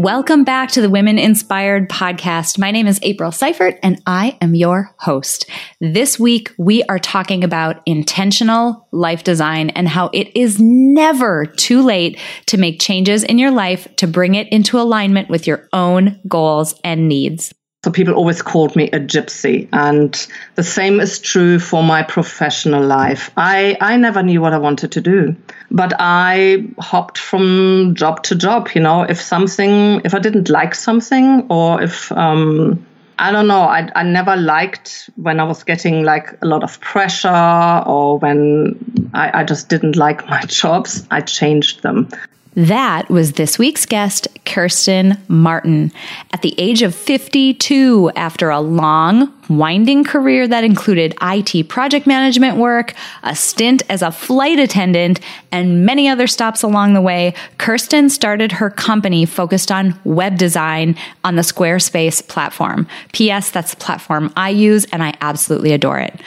Welcome back to the Women Inspired podcast. My name is April Seifert and I am your host. This week we are talking about intentional life design and how it is never too late to make changes in your life to bring it into alignment with your own goals and needs. So people always called me a gypsy. And the same is true for my professional life. I, I never knew what I wanted to do, but I hopped from job to job. You know, if something, if I didn't like something or if, um, I don't know, I, I never liked when I was getting like a lot of pressure or when I, I just didn't like my jobs, I changed them. That was this week's guest, Kirsten Martin. At the age of 52, after a long, winding career that included IT project management work, a stint as a flight attendant, and many other stops along the way, Kirsten started her company focused on web design on the Squarespace platform. P.S. That's the platform I use, and I absolutely adore it.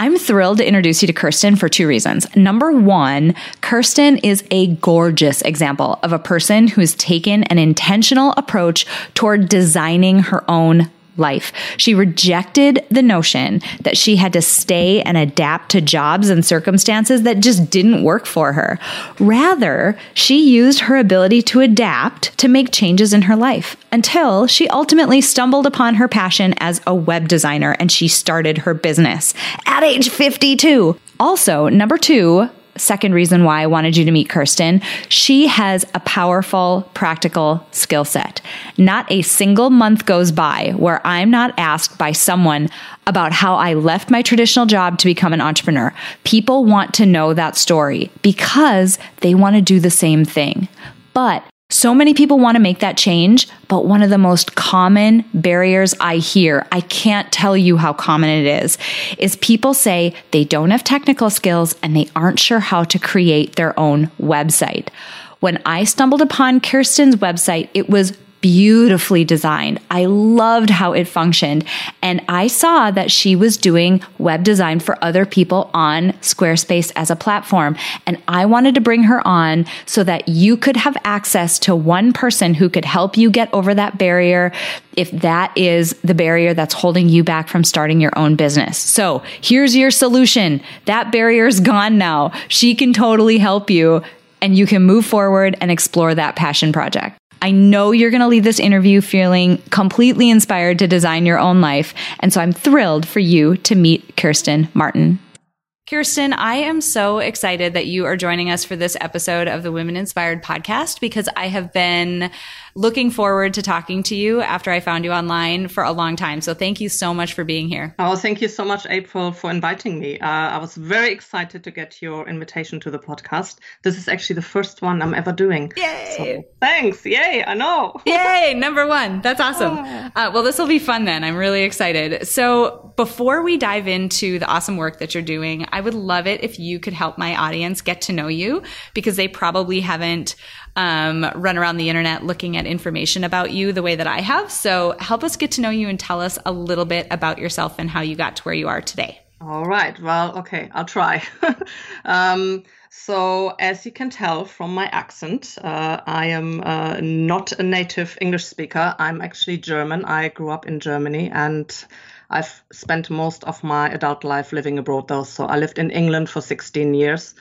I'm thrilled to introduce you to Kirsten for two reasons. Number one, Kirsten is a gorgeous example of a person who's taken an intentional approach toward designing her own life. She rejected the notion that she had to stay and adapt to jobs and circumstances that just didn't work for her. Rather, she used her ability to adapt to make changes in her life until she ultimately stumbled upon her passion as a web designer and she started her business at age 52. Also, number two, second reason why I wanted you to meet Kirsten. She has a powerful, practical skill set. Not a single month goes by where I'm not asked by someone about how I left my traditional job to become an entrepreneur. People want to know that story because they want to do the same thing. But so many people want to make that change, but one of the most common barriers I hear, I can't tell you how common it is, is people say they don't have technical skills and they aren't sure how to create their own website. When I stumbled upon Kirsten's website, it was beautifully designed. I loved how it functioned. And I saw that she was doing web design for other people on Squarespace as a platform. And I wanted to bring her on so that you could have access to one person who could help you get over that barrier if that is the barrier that's holding you back from starting your own business. So here's your solution. That barrier is gone now. She can totally help you and you can move forward and explore that passion project. I know you're going to leave this interview feeling completely inspired to design your own life. And so I'm thrilled for you to meet Kirsten Martin. Kirsten, I am so excited that you are joining us for this episode of the Women Inspired podcast because I have been looking forward to talking to you after I found you online for a long time. So thank you so much for being here. Oh, thank you so much, April, for inviting me. Uh, I was very excited to get your invitation to the podcast. This is actually the first one I'm ever doing. Yay! So, thanks. Yay! I know. Yay! Number one. That's awesome. Oh. Uh, well, this will be fun then. I'm really excited. So before we dive into the awesome work that you're doing, I would love it if you could help my audience get to know you because they probably haven't um, run around the internet looking at information about you the way that I have. So help us get to know you and tell us a little bit about yourself and how you got to where you are today. All right. Well, okay, I'll try. um, so, as you can tell from my accent, uh, I am uh, not a native English speaker. I'm actually German. I grew up in Germany and I've spent most of my adult life living abroad, though. So, I lived in England for 16 years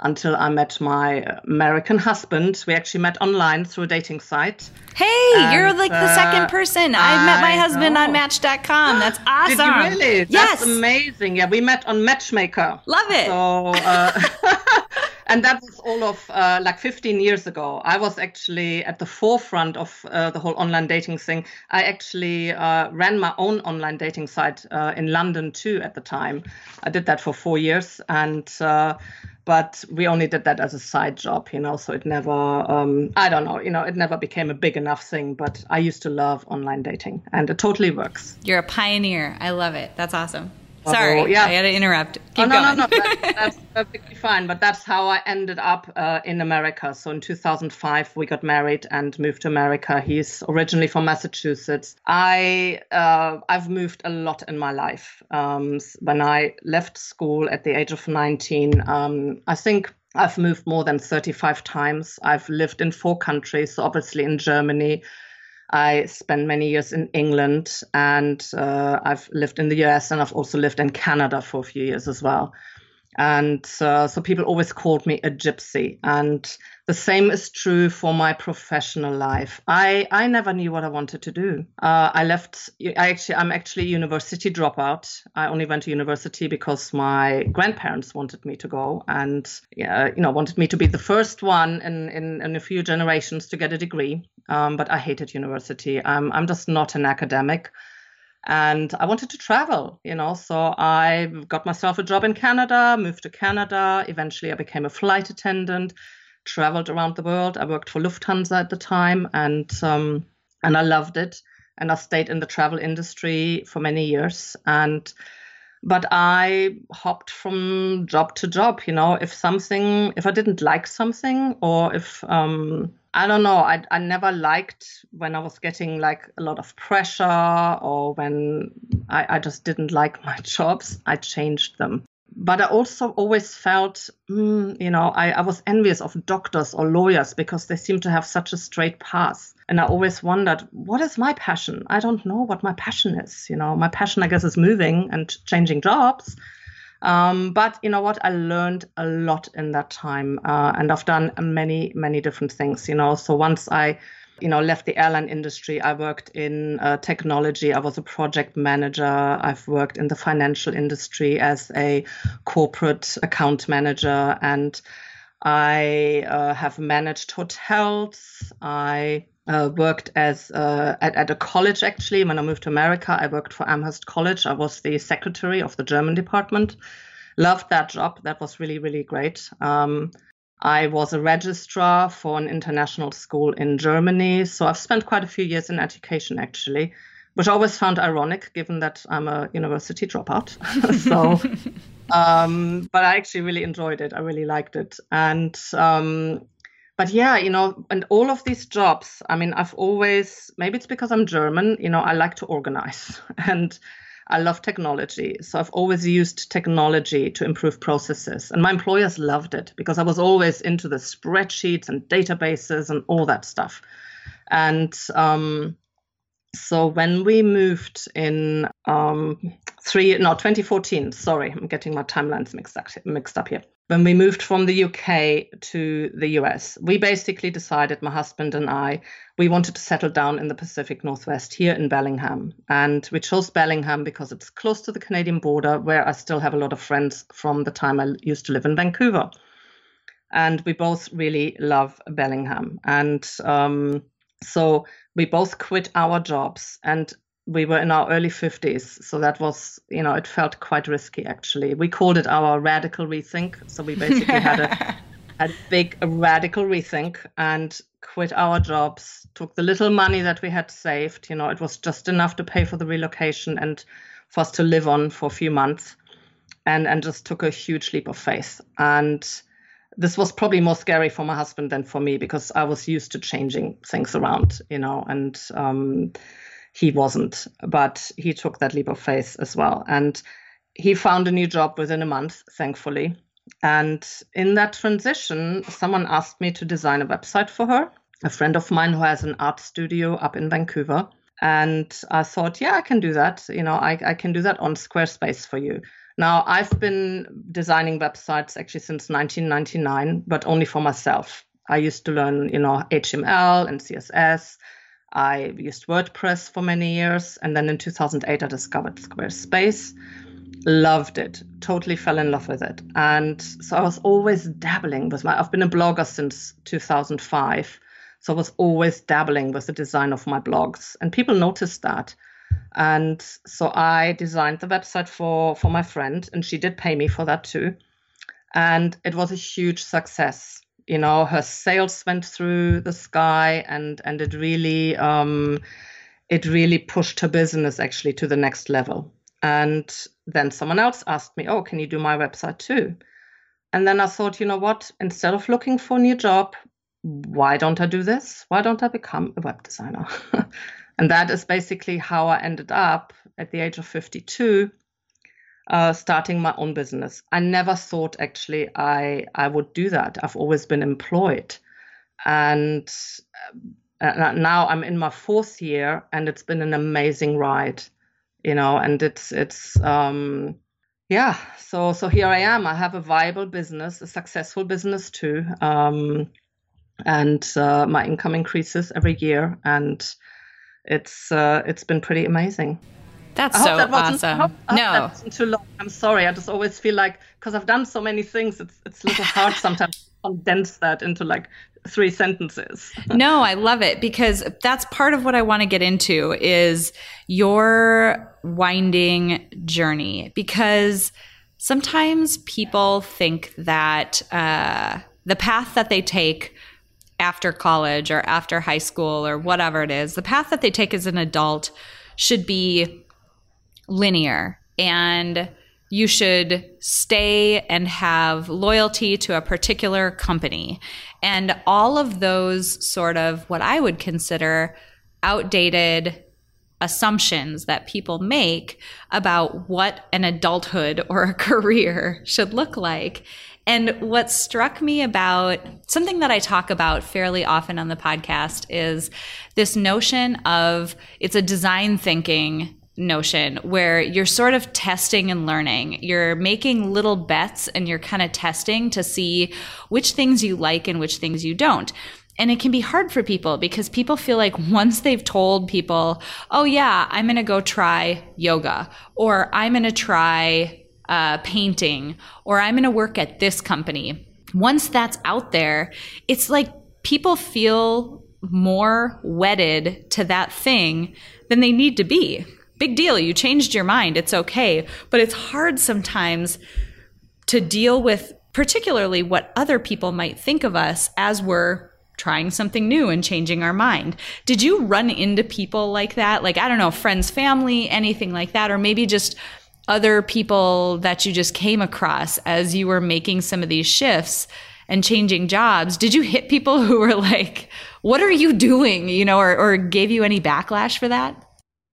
until I met my American husband. We actually met online through a dating site. Hey, and, you're like the second uh, person. I, I met my husband know. on Match.com. That's awesome. Did you really? Yes. That's amazing. Yeah, we met on Matchmaker. Love it. So, uh, and that was all of uh, like 15 years ago. I was actually at the forefront of uh, the whole online dating thing. I actually uh, ran my own online dating site uh, in London too at the time. I did that for four years, and uh, but we only did that as a side job, you know. So it never, um, I don't know, you know, it never became a big enough thing. But I used to love online dating, and it totally works. You're a pioneer. I love it. That's awesome. Sorry, oh, yeah. I had to interrupt. Keep oh, no, going. no, no, that, that's perfectly fine. But that's how I ended up uh, in America. So in 2005, we got married and moved to America. He's originally from Massachusetts. I uh, I've moved a lot in my life. Um, when I left school at the age of 19, um, I think I've moved more than 35 times. I've lived in four countries. So obviously in Germany. I spent many years in England and uh, I've lived in the US and I've also lived in Canada for a few years as well. And uh, so people always called me a gypsy. And the same is true for my professional life. I, I never knew what I wanted to do. Uh, I left, I actually, I'm actually a university dropout. I only went to university because my grandparents wanted me to go and, yeah, you know, wanted me to be the first one in, in, in a few generations to get a degree. Um, but I hated university. I'm, I'm just not an academic and I wanted to travel, you know. So I got myself a job in Canada, moved to Canada. Eventually, I became a flight attendant, traveled around the world. I worked for Lufthansa at the time, and um, and I loved it. And I stayed in the travel industry for many years. And but I hopped from job to job. You know, if something, if I didn't like something, or if um, I don't know. I, I never liked when I was getting like a lot of pressure or when I, I just didn't like my jobs. I changed them. But I also always felt, mm, you know, I, I was envious of doctors or lawyers because they seem to have such a straight path. And I always wondered, what is my passion? I don't know what my passion is. You know, my passion, I guess, is moving and changing jobs. Um, but you know what? I learned a lot in that time, uh, and I've done many, many different things. You know, so once I, you know, left the airline industry, I worked in uh, technology. I was a project manager. I've worked in the financial industry as a corporate account manager, and I uh, have managed hotels. I uh, worked as uh, at, at a college actually. When i moved to america i worked for amherst college. I was the secretary of the german department. Loved that job. That was really really great. Um, i was a registrar for an international school in germany. So i've spent quite a few years in education actually which i always found ironic given that i'm a university dropout. So um, but i actually really enjoyed it. I really liked it. And um, but yeah, you know, and all of these jobs, I mean, I've always, maybe it's because I'm German, you know, I like to organize and I love technology. So I've always used technology to improve processes. And my employers loved it because I was always into the spreadsheets and databases and all that stuff. And um, so when we moved in um, three, no, 2014, sorry, I'm getting my timelines mixed up, mixed up here when we moved from the UK to the US, we basically decided, my husband and I, we wanted to settle down in the Pacific Northwest here in Bellingham. And we chose Bellingham because it's close to the Canadian border, where I still have a lot of friends from the time I used to live in Vancouver. And we both really love Bellingham. And um, so we both quit our jobs and we were in our early 50s so that was you know it felt quite risky actually. We called it our radical rethink so we basically had a, a big a radical rethink and quit our jobs took the little money that we had saved you know it was just enough to pay for the relocation and for us to live on for a few months and and just took a huge leap of faith. And this was probably more scary for my husband than for me because I was used to changing things around, you know, and um, he wasn't, but he took that leap of faith as well. And he found a new job within a month, thankfully. And in that transition, someone asked me to design a website for her, a friend of mine who has an art studio up in Vancouver. And I thought, yeah, I can do that. You know, I, I can do that on Squarespace for you. Now, I've been designing websites actually since 1999, but only for myself. I used to learn, you know, HTML and CSS I used WordPress for many years, and then in 2008 I discovered Squarespace. loved it, totally fell in love with it. And so I was always dabbling with my, I've been a blogger since 2005. So I was always dabbling with the design of my blogs, and people noticed that. And so I designed the website for, for my friend, and she did pay me for that too. And it was a huge success. You know, her sales went through the sky, and and it really um, it really pushed her business actually to the next level. And then someone else asked me, "Oh, can you do my website too?" And then I thought, you know what? Instead of looking for a new job, why don't I do this? Why don't I become a web designer? and that is basically how I ended up at the age of 52, uh, starting my own business. I never thought actually I I would do that. I've always been employed, and uh, now I'm in my fourth year, and it's been an amazing ride, you know. And it's it's um, yeah. So so here I am. I have a viable business, a successful business too. Um, and uh, my income increases every year, and it's uh, it's been pretty amazing. That's so that awesome. Hope, no, that wasn't too long. I'm sorry. I just always feel like because I've done so many things, it's it's a little hard sometimes to condense that into like three sentences. no, I love it because that's part of what I want to get into is your winding journey because sometimes people think that uh, the path that they take after college or after high school or whatever it is, the path that they take as an adult should be linear and you should stay and have loyalty to a particular company. And all of those sort of what I would consider outdated assumptions that people make about what an adulthood or a career should look like. And what struck me about something that I talk about fairly often on the podcast is this notion of it's a design thinking notion where you're sort of testing and learning. You're making little bets and you're kind of testing to see which things you like and which things you don't. And it can be hard for people because people feel like once they've told people, oh, yeah, I'm going to go try yoga or I'm going to try uh, painting or I'm going to work at this company. Once that's out there, it's like people feel more wedded to that thing than they need to be. Big deal. You changed your mind. It's okay. But it's hard sometimes to deal with, particularly what other people might think of us as we're trying something new and changing our mind. Did you run into people like that? Like, I don't know, friends, family, anything like that? Or maybe just other people that you just came across as you were making some of these shifts and changing jobs did you hit people who were like what are you doing you know or, or gave you any backlash for that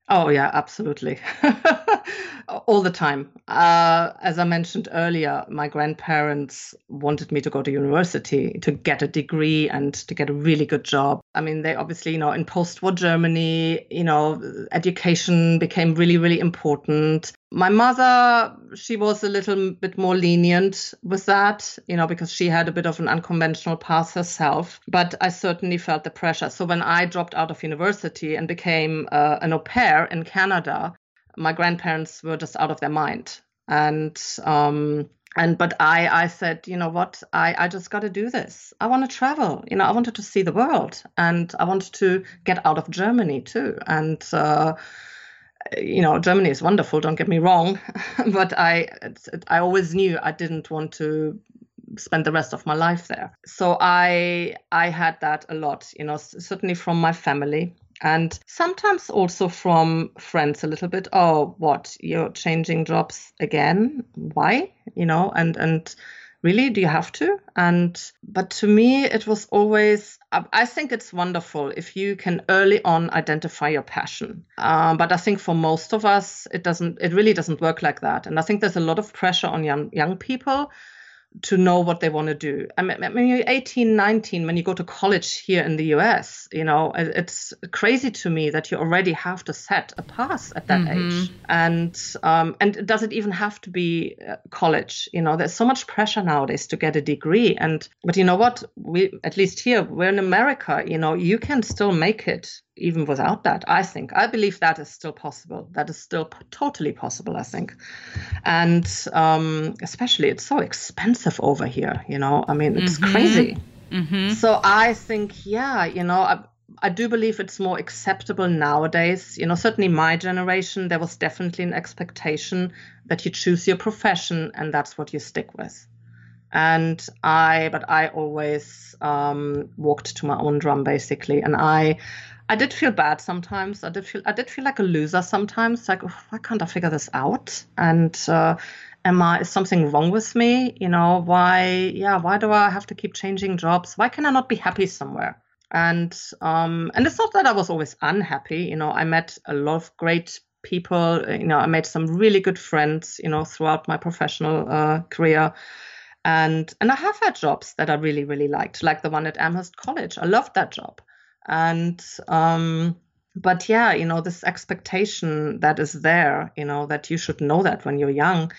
Oh, yeah, absolutely. All the time. Uh, as I mentioned earlier, my grandparents wanted me to go to university to get a degree and to get a really good job. I mean, they obviously, you know, in post war Germany, you know, education became really, really important. My mother, she was a little bit more lenient with that, you know, because she had a bit of an unconventional path herself. But I certainly felt the pressure. So when I dropped out of university and became uh, an au pair in Canada, my grandparents were just out of their mind. And um, and but I I said, you know what, I I just got to do this. I want to travel. You know, I wanted to see the world, and I wanted to get out of Germany too. And uh, you know, Germany is wonderful. Don't get me wrong, but I I always knew I didn't want to spend the rest of my life there. So I I had that a lot, you know, certainly from my family and sometimes also from friends a little bit. Oh, what you're changing jobs again? Why? You know, and and really do you have to and but to me it was always i think it's wonderful if you can early on identify your passion um, but i think for most of us it doesn't it really doesn't work like that and i think there's a lot of pressure on young young people to know what they want to do. I mean, when you're 18, 19, when you go to college here in the US, you know, it's crazy to me that you already have to set a path at that mm-hmm. age. And um, and does it even have to be uh, college? You know, there's so much pressure nowadays to get a degree. And but you know what? We at least here we're in America. You know, you can still make it even without that. I think I believe that is still possible. That is still p- totally possible. I think, and um, especially it's so expensive over here. You know, I mean, it's mm-hmm. crazy. Mm-hmm. So I think, yeah, you know, I, I do believe it's more acceptable nowadays. You know, certainly my generation, there was definitely an expectation that you choose your profession and that's what you stick with. And I, but I always um, walked to my own drum basically, and I, I did feel bad sometimes. I did feel, I did feel like a loser sometimes. Like, oh, why can't I figure this out? And uh, am I is something wrong with me? You know, why? Yeah, why do I have to keep changing jobs? Why can I not be happy somewhere? and um, and it's not that I was always unhappy. You know, I met a lot of great people. You know, I made some really good friends. You know, throughout my professional uh, career, and and I have had jobs that I really really liked, like the one at Amherst College. I loved that job, and um, but yeah, you know, this expectation that is there, you know, that you should know that when you're young,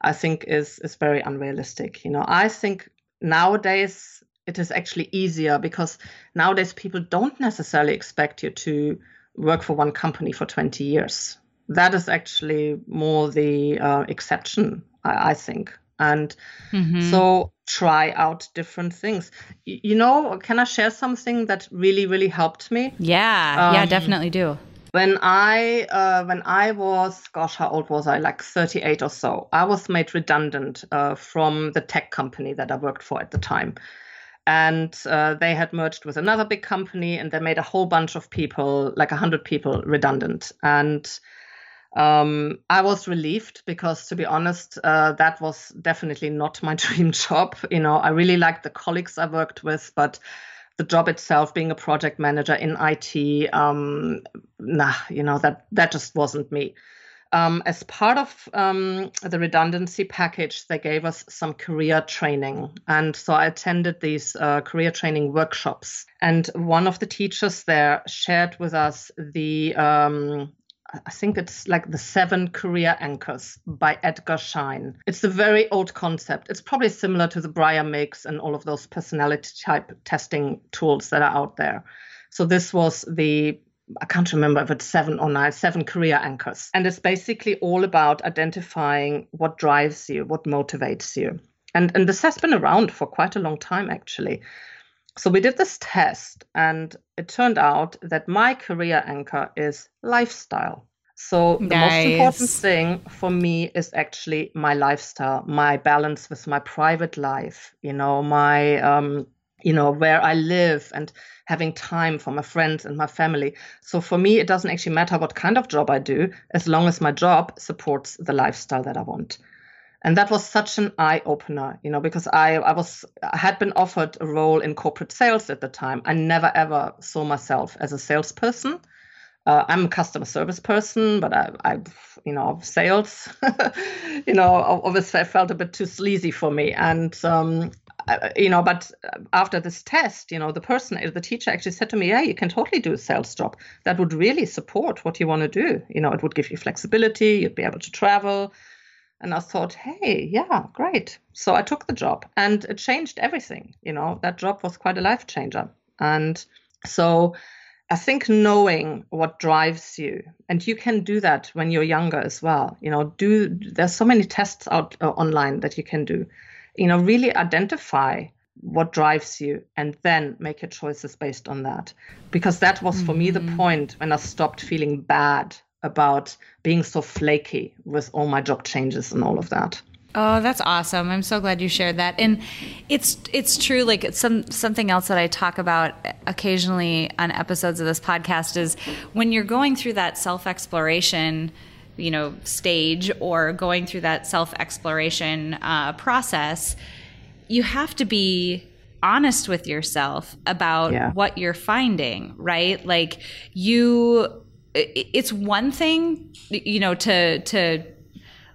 I think is is very unrealistic. You know, I think nowadays it is actually easier because nowadays people don't necessarily expect you to work for one company for 20 years. That is actually more the uh, exception, I, I, think. And mm-hmm. so try out different things. You know, can I share something that really, really helped me? Yeah, um, yeah, definitely do. When I uh, when I was, gosh, how old was I? Like 38 or so. I was made redundant uh, from the tech company that I worked for at the time and uh, they had merged with another big company and they made a whole bunch of people like 100 people redundant and um, i was relieved because to be honest uh, that was definitely not my dream job you know i really liked the colleagues i worked with but the job itself being a project manager in it um, nah you know that that just wasn't me um, as part of um, the redundancy package, they gave us some career training. And so I attended these uh, career training workshops. And one of the teachers there shared with us the, um, I think it's like the seven career anchors by Edgar Schein. It's a very old concept. It's probably similar to the Breyer Mix and all of those personality type testing tools that are out there. So this was the I can't remember if it's seven or nine, seven career anchors. And it's basically all about identifying what drives you, what motivates you. And, and this has been around for quite a long time, actually. So we did this test, and it turned out that my career anchor is lifestyle. So the nice. most important thing for me is actually my lifestyle, my balance with my private life, you know, my um, you know, where I live and having time for my friends and my family. So for me, it doesn't actually matter what kind of job I do, as long as my job supports the lifestyle that I want. And that was such an eye opener, you know, because I, I was I had been offered a role in corporate sales at the time. I never ever saw myself as a salesperson. Uh, I'm a customer service person, but I, I you know, sales, you know, obviously i felt a bit too sleazy for me. And um, you know, but after this test, you know, the person, the teacher actually said to me, yeah, you can totally do a sales job. That would really support what you want to do. You know, it would give you flexibility, you'd be able to travel. And I thought, hey, yeah, great. So I took the job and it changed everything. You know, that job was quite a life changer. And so I think knowing what drives you, and you can do that when you're younger as well. You know, do there's so many tests out uh, online that you can do you know, really identify what drives you and then make your choices based on that. Because that was for mm-hmm. me the mm-hmm. point when I stopped feeling bad about being so flaky with all my job changes and all of that. Oh, that's awesome. I'm so glad you shared that. And it's it's true like it's some something else that I talk about occasionally on episodes of this podcast is when you're going through that self-exploration you know stage or going through that self exploration uh, process, you have to be honest with yourself about yeah. what you're finding, right? Like you, it's one thing, you know, to to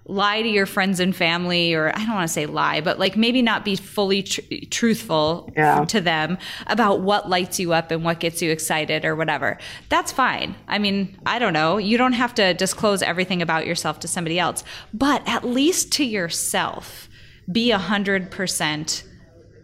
lie to your friends and family or i don't want to say lie but like maybe not be fully tr- truthful yeah. to them about what lights you up and what gets you excited or whatever. That's fine. I mean i don't know. You don't have to disclose everything about yourself to somebody else. But at least to yourself be a hundred percent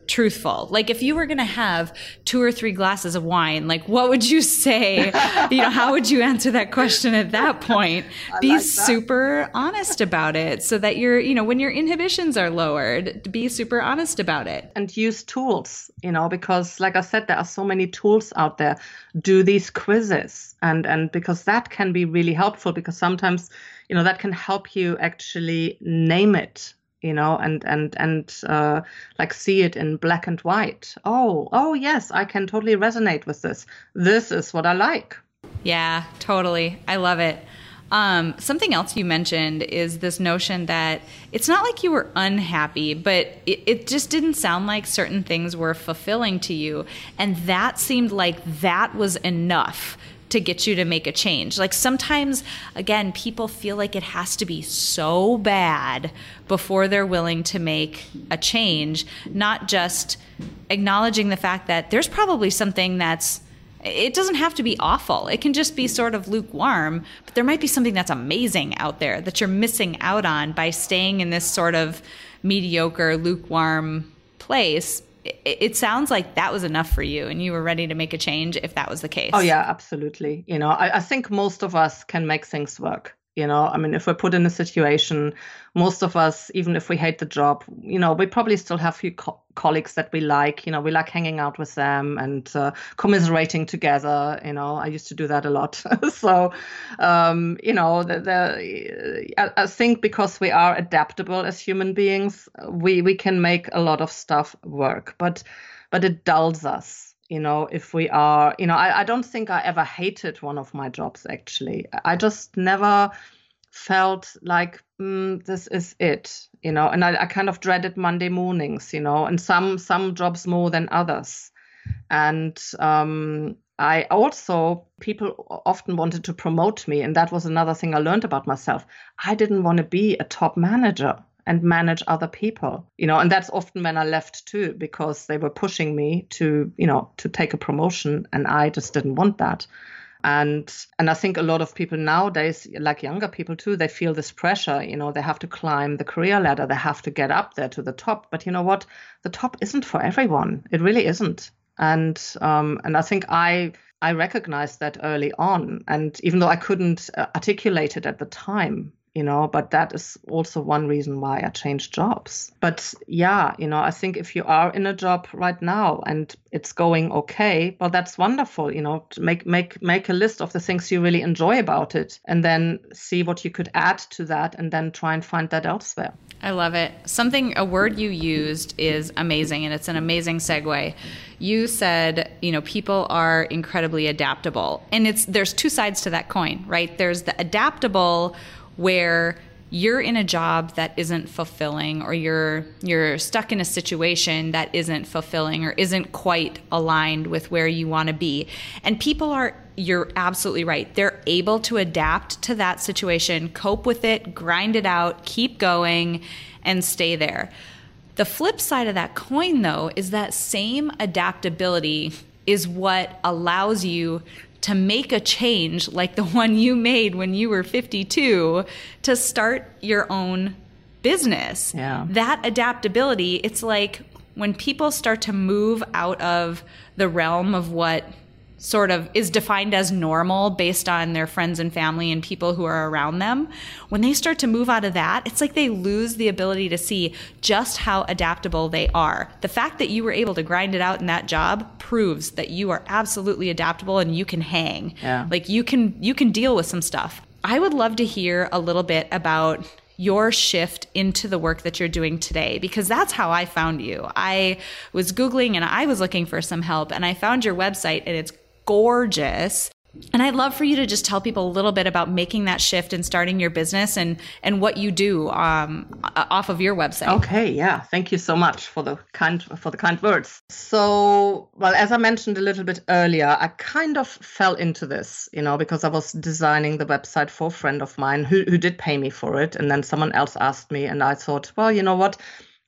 truthful. Like if you were going to have two or three glasses of wine, like what would you say? you know, how would you answer that question at that point? be like super honest about it so that you're, you know, when your inhibitions are lowered, be super honest about it. And use tools, you know, because like I said, there are so many tools out there. Do these quizzes and, and because that can be really helpful because sometimes, you know, that can help you actually name it you know and and and uh, like see it in black and white. Oh oh yes i can totally resonate with this. This is what i like. Yeah totally. I love it. Um, something else you mentioned is this notion that it's not like you were unhappy, but it, it, just didn't sound like certain things were fulfilling to you. And that seemed like that was enough to get you to make a change. Like sometimes, again, people feel like it has to be so bad before they're willing to make a change, not just acknowledging the fact that there's probably something that's it doesn't have to be awful. It can just be sort of lukewarm, but there might be something that's amazing out there that you're missing out on by staying in this sort of mediocre, lukewarm place it, sounds like that was enough for you and you were ready to make a change if that was the case. Oh, yeah, absolutely. You know, I, I think most of us can make things work. You know, I mean, if we're put in a situation, most of us, even if we hate the job, you know, we probably still have few co- colleagues that we like. You know, we like hanging out with them and uh, commiserating together. You know, I used to do that a lot. so, um, you know, the, the, I, think because we are adaptable as human beings, we we can make a lot of stuff work. But but it dulls us you know if we are you know I, I don't think i ever hated one of my jobs actually i just never felt like mm, this is it you know and I, I kind of dreaded monday mornings you know and some some jobs more than others. And um, i also people often wanted to promote me and that was another thing i learned about myself. I didn't want to be a top manager and manage other people you know and that's often when i left too because they were pushing me to you know to take a promotion and i just didn't want that and and i think a lot of people nowadays like younger people too they feel this pressure you know they have to climb the career ladder they have to get up there to the top. But you know what? The top isn't for everyone. It really isn't. And um, and i think i i recognized that early on. And even though i couldn't uh, articulate it at the time you know but that is also one reason why i changed jobs. But yeah you know i think if you are in a job right now and it's going okay well that's wonderful you know make make make a list of the things you really enjoy about it and then see what you could add to that and then try and find that elsewhere. I love it. Something a word you used is amazing and it's an amazing segue. You said you know people are incredibly adaptable and it's there's two sides to that coin right? There's the adaptable where you're in a job that isn't fulfilling or you're you're stuck in a situation that isn't fulfilling or isn't quite aligned with where you want to be. And people are you're absolutely right. They're able to adapt to that situation cope with it grind it out keep going and stay there. The flip side of that coin though is that same adaptability is what allows you to make a change like the one you made when you were 52 to start your own business. Yeah. That adaptability, it's like when people start to move out of the realm of what sort of is defined as normal based on their friends and family and people who are around them, when they start to move out of that, it's like they lose the ability to see just how adaptable they are. The fact that you were able to grind it out in that job proves that you are absolutely adaptable and you can hang. Yeah. Like you can you can deal with some stuff. I would love to hear a little bit about your shift into the work that you're doing today because that's how I found you. I was Googling and I was looking for some help and I found your website and it's gorgeous. And I'd love for you to just tell people a little bit about making that shift and starting your business and and what you do um, off of your website. Okay, yeah, thank you so much for the kind for the kind words. So, well, as I mentioned a little bit earlier, I kind of fell into this, you know, because I was designing the website for a friend of mine who who did pay me for it, and then someone else asked me, and I thought, well, you know what,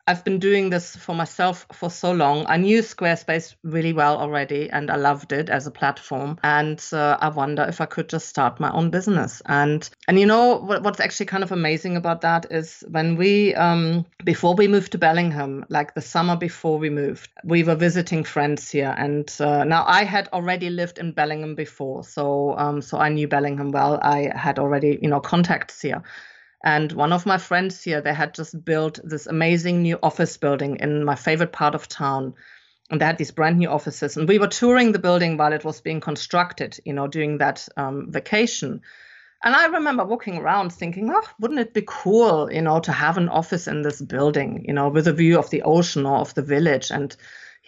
I've been doing this for myself for so long. I knew Squarespace really well already and I loved it as a platform. And uh, I wonder if I could just start my own business. And and you know what, what's actually kind of amazing about that is when we um, before we moved to Bellingham, like the summer before we moved, we were visiting friends here. And uh, now I had already lived in Bellingham before, so um, so I knew Bellingham well. I had already you know contacts here. And one of my friends here, they had just built this amazing new office building in my favorite part of town. And they had these brand new offices. And we were touring the building while it was being constructed, you know, during that um, vacation. And I remember walking around thinking, oh, wouldn't it be cool, you know, to have an office in this building, you know, with a view of the ocean or of the village. And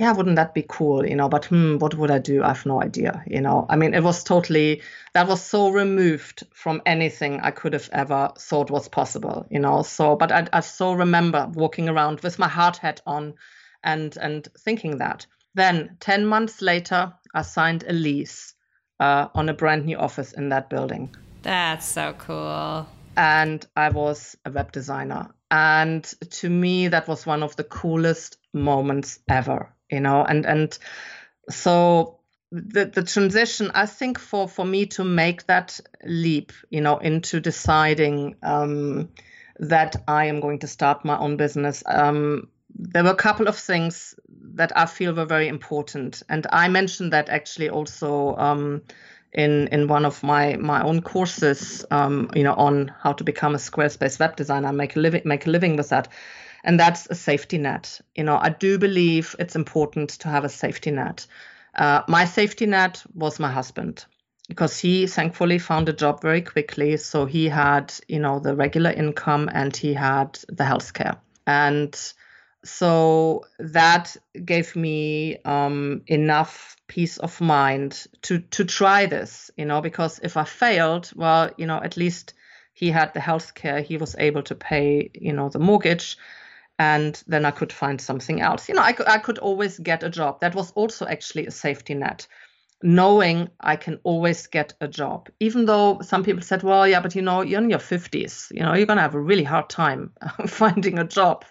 yeah, wouldn't that be cool? You know, but hmm, what would I do? I have no idea. You know, I mean, it was totally, that was so removed from anything I could have ever thought was possible, you know. So, but I, I so remember walking around with my hard hat on and, and thinking that. Then 10 months later, I signed a lease uh, on a brand new office in that building. That's so cool. And I was a web designer. And to me, that was one of the coolest moments ever you know and and so the the transition i think for for me to make that leap you know into deciding um, that i am going to start my own business um, there were a couple of things that i feel were very important. And i mentioned that actually also um, in in one of my my own courses um, you know on how to become a squarespace web designer and make a living make a living with that and that's a safety net. You know, I do believe it's important to have a safety net. Uh, my safety net was my husband because he thankfully found a job very quickly. So he had, you know, the regular income and he had the health care. And so that gave me um, enough peace of mind to to try this, you know, because if I failed, well, you know, at least he had the health care, he was able to pay, you know, the mortgage and then I could find something else. You know, I could, I could always get a job. That was also actually a safety net, knowing I can always get a job. Even though some people said, well, yeah, but you know, you're in your 50s, you know, you're going to have a really hard time finding a job.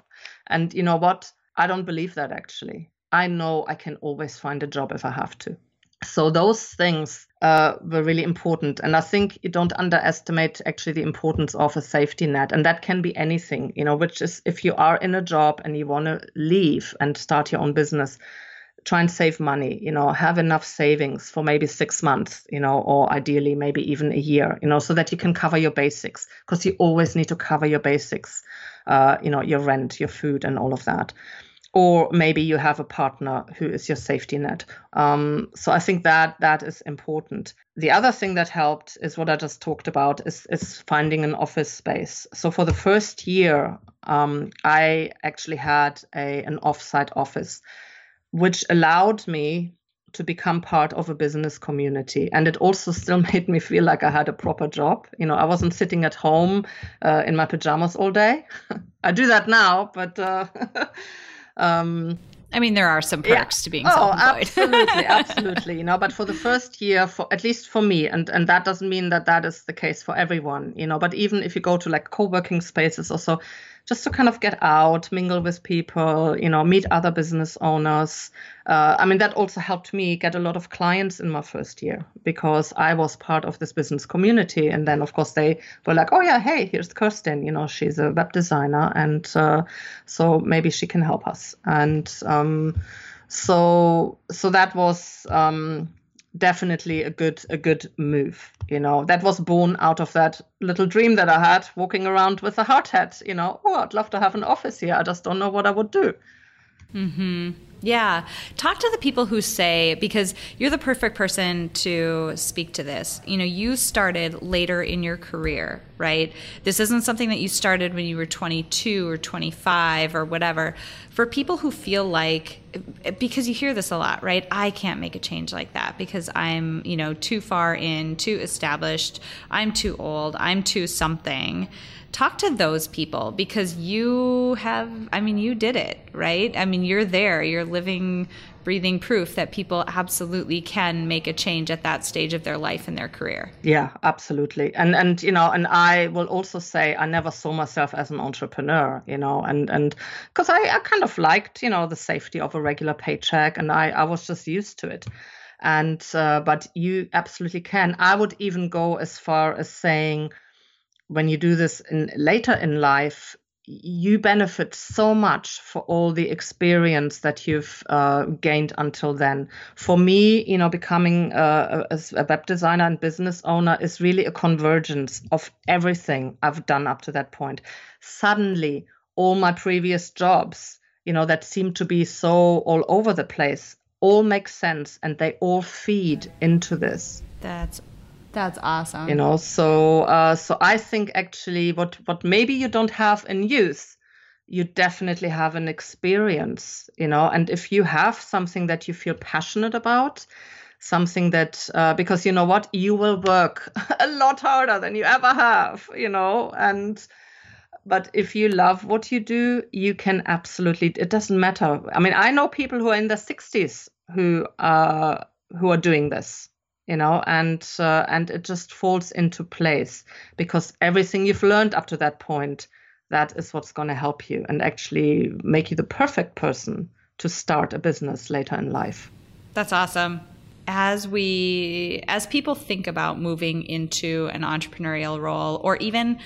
And you know what? I don't believe that actually. I know I can always find a job if I have to. So those things uh, were really important. And I think you don't underestimate actually the importance of a safety net. And that can be anything, you know, which is if you are in a job and you want to leave and start your own business, try and save money, you know, have enough savings for maybe six months, you know, or ideally maybe even a year, you know, so that you can cover your basics because you always need to cover your basics, uh, you know, your rent, your food, and all of that or maybe you have a partner who is your safety net. Um, so I think that that is important. The other thing that helped is what I just talked about is is finding an office space. So for the first year, um, I actually had a an offsite office, which allowed me to become part of a business community and it also still made me feel like i had a proper job you know i wasn't sitting at home uh, in my pajamas all day i do that now but uh, Um, I mean, there are some perks yeah. to being oh, self-employed. absolutely, absolutely. You know, but for the first year, for at least for me, and and that doesn't mean that that is the case for everyone. You know, but even if you go to like co-working spaces, also just to kind of get out, mingle with people, you know, meet other business owners. Uh, I mean, that also helped me get a lot of clients in my first year because I was part of this business community. And then, of course, they were like, oh, yeah, hey, here's Kirsten. You know, she's a web designer. And uh, so maybe she can help us. And um, so, so that was. Um, definitely a good a good move you know. That was born out of that little dream that i had walking around with a hard hat you know. Oh i'd love to have an office here. I just don't know what i would do. Mm-hmm yeah. Talk to the people who say, because you're the perfect person to speak to this. You know, you started later in your career, right? This isn't something that you started when you were 22 or 25 or whatever. For people who feel like, because you hear this a lot, right? I can't make a change like that because I'm, you know, too far in, too established, I'm too old, I'm too something talk to those people because you have i mean you did it right i mean you're there you're living breathing proof that people absolutely can make a change at that stage of their life and their career. Yeah, absolutely. And and you know, and I will also say I never saw myself as an entrepreneur, you know, and and because I, I kind of liked, you know, the safety of a regular paycheck and I, I was just used to it. And uh, but you absolutely can. I would even go as far as saying when you do this in later in life, you benefit so much for all the experience that you've uh, gained until then. For me, you know, becoming a, a, web designer and business owner is really a convergence of everything I've done up to that point. Suddenly, all my previous jobs, you know, that seemed to be so all over the place, all make sense and they all feed into this. That's that's awesome. You know, so uh, so I think actually what what maybe you don't have in youth, you definitely have an experience. You know, and if you have something that you feel passionate about, something that uh, because you know what you will work a lot harder than you ever have. You know, and but if you love what you do, you can absolutely. It doesn't matter. I mean, I know people who are in their sixties who are who are doing this you know and uh, and it just falls into place because everything you've learned up to that point that is what's going to help you and actually make you the perfect person to start a business later in life. That's awesome. As we as people think about moving into an entrepreneurial role or even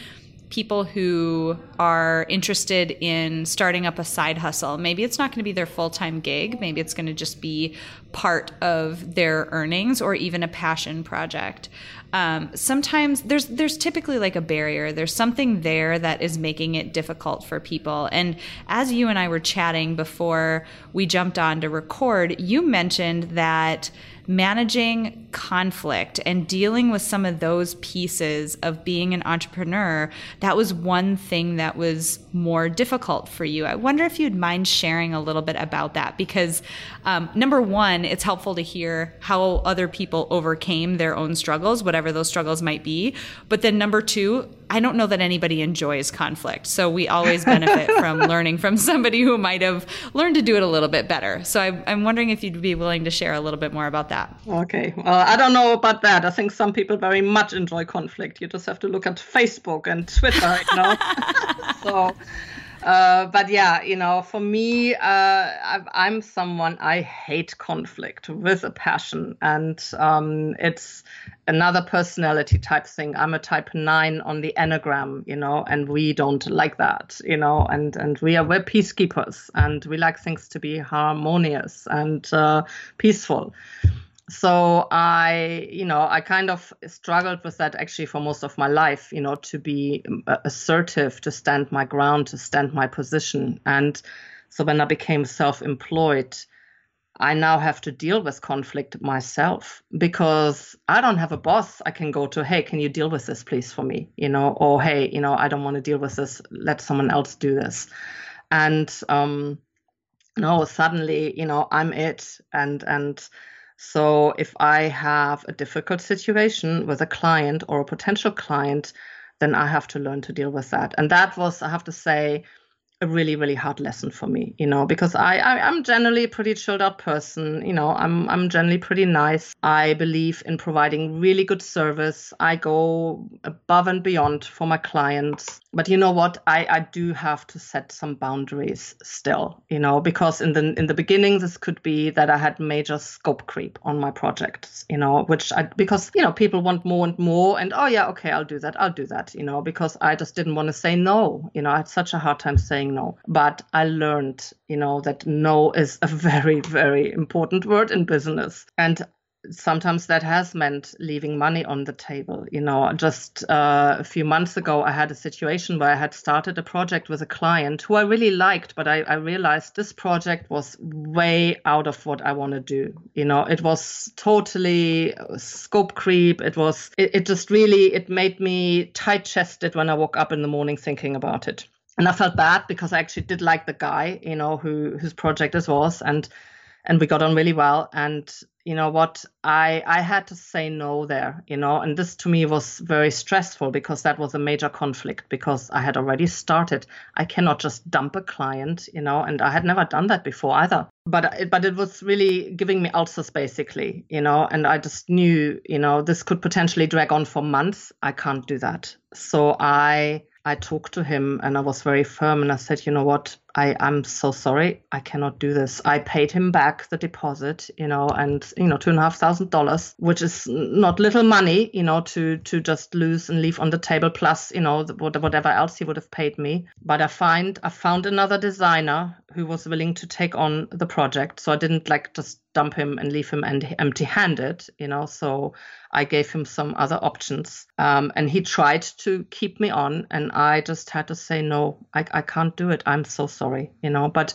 people who are interested in starting up a side hustle. Maybe it's not going to be their full time gig. Maybe it's going to just be part of their earnings or even a passion project. Um, sometimes there's there's typically like a barrier. There's something there that is making it difficult for people. And as you and I were chatting before we jumped on to record, you mentioned that managing conflict and dealing with some of those pieces of being an entrepreneur, that was one thing that was more difficult for you. I wonder if you'd mind sharing a little bit about that because, um, number one, it's helpful to hear how other people overcame their own struggles, whatever those struggles might be. But then number two, I don't know that anybody enjoys conflict. So we always benefit from learning from somebody who might have learned to do it a little bit better. So I, I'm wondering if you'd be willing to share a little bit more about that. Okay. Well, I don't know about that. I think some people very much enjoy conflict. You just have to look at Facebook and Twitter, you know. so uh, but yeah, you know, for me, uh, I, am someone I hate conflict with a passion, and um, it's another personality type thing. I'm a type nine on the enneagram, you know, and we don't like that, you know, and and we are we're peacekeepers, and we like things to be harmonious and uh, peaceful so I, you know, I kind of struggled with that actually for most of my life, you know, to be um, assertive, to stand my ground, to stand my position. And so when I became self employed, I now have to deal with conflict myself because I don't have a boss I can go to, hey, can you deal with this, please, for me? You know, or hey, you know, I don't want to deal with this, let someone else do this. And, um, no, suddenly, you know, I'm it. And, and, so if I have a difficult situation with a client or a potential client, then I have to learn to deal with that. And that was, I have to say, a really really hard lesson for me you know because I, I am generally a pretty chilled out person you know i'm i'm generally pretty nice. I believe in providing really good service. I go above and beyond for my clients. But you know what? I i do have to set some boundaries still you know because in the in the beginning this could be that i had major scope creep on my projects you know which i because you know people want more and more and oh yeah okay i'll do that i'll do that you know because i just didn't want to say no. You know i had such a hard time saying no. But I learned, you know, that no is a very, very important word in business. And sometimes that has meant leaving money on the table. You know, just uh, a few months ago, I had a situation where I had started a project with a client who I really liked, but I, I realized this project was way out of what I want to do. You know, it was totally scope creep. It was, it, it just really, it made me tight chested when I woke up in the morning thinking about it and I felt bad because I actually did like the guy, you know, who whose project this was, and and we got on really well. And you know what? I i had to say no there you know and this to me was very stressful because that was a major conflict because i had already started. I cannot just dump a client you know and i had never done that before either. But it, but it was really giving me ulcers basically you know and i just knew you know this could potentially drag on for months. I can't do that. So i I talked to him and I was very firm and I said, you know what, I, I'm so sorry, I cannot do this. I paid him back the deposit, you know, and you know, two and a half thousand dollars, which is not little money, you know, to to just lose and leave on the table, plus, you know, whatever else he would have paid me. But I find I found another designer who was willing to take on the project. So I didn't like just dump him and leave him empty handed, you know. So I gave him some other options. Um, and he tried to keep me on, and I just had to say, no, I, I can't do it. I'm so sorry, you know. But,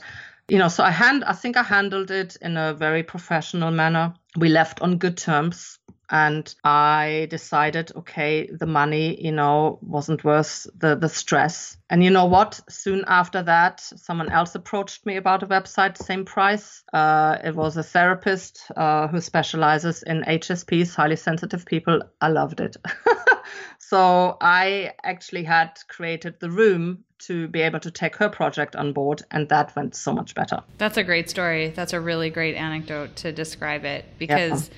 you know, so I hand, I think I handled it in a very professional manner. We left on good terms and I decided, okay, the money, you know, wasn't worth the, the stress. And you know what? Soon after that, someone else approached me about a website, same price. Uh, it was a therapist uh, who specializes in HSPs, highly sensitive people. I loved it. so I actually had created the room to be able to take her project on board, and that went so much better. That's a great story. That's a really great anecdote to describe it because. Yeah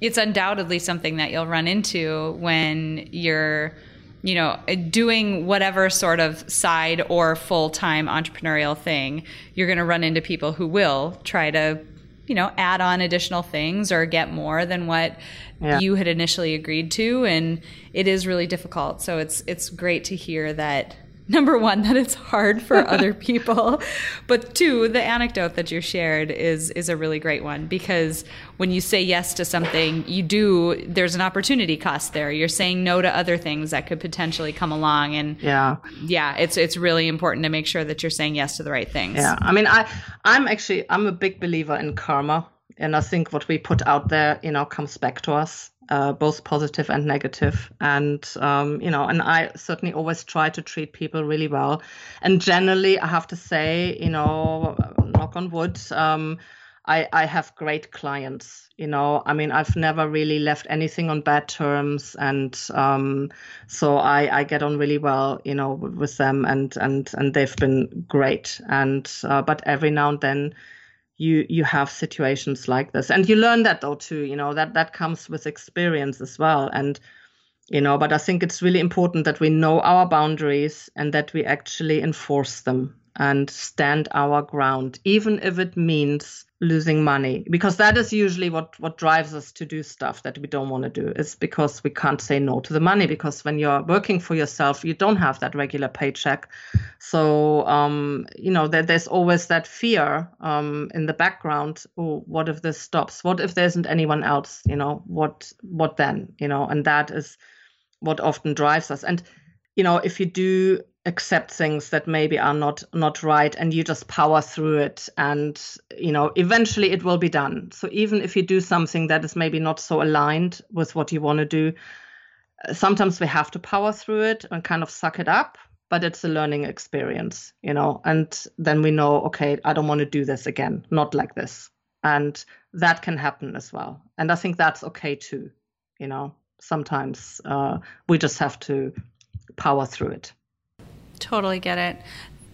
it's undoubtedly something that you'll run into when you're you know doing whatever sort of side or full-time entrepreneurial thing you're going to run into people who will try to you know add on additional things or get more than what yeah. you had initially agreed to and it is really difficult so it's it's great to hear that number one that it's hard for other people. But two the anecdote that you shared is is a really great one because when you say yes to something you do there's an opportunity cost there. You're saying no to other things that could potentially come along and yeah. yeah it's it's really important to make sure that you're saying yes to the right things. Yeah. I mean i i'm actually i'm a big believer in karma. And i think what we put out there you know comes back to us uh, both positive and negative. And, um, you know, and I certainly always try to treat people really well. And generally, I have to say, you know, knock on wood, um, I, I have great clients. You know, I mean, I've never really left anything on bad terms, and um, so I, I get on really well, you know, with them, and and and they've been great. And uh, but every now and then, you you have situations like this. And you learn that though too you know that that comes with experience as well. And you know but i think it's really important that we know our boundaries and that we actually enforce them and stand our ground even if it means losing money. Because that is usually what what drives us to do stuff that we don't want to do. Is because we can't say no to the money because when you're working for yourself you don't have that regular paycheck. So um, you know there, there's always that fear um, in the background. Oh what if this stops? What if there isn't anyone else? You know what what then? You know and that is what often drives us. And you know if you do accept things that maybe are not not right and you just power through it and you know eventually it will be done. So even if you do something that is maybe not so aligned with what you want to do sometimes we have to power through it and kind of suck it up but it's a learning experience you know and then we know okay i don't want to do this again not like this. And that can happen as well. And i think that's okay too you know sometimes uh, we just have to power through it Totally get it.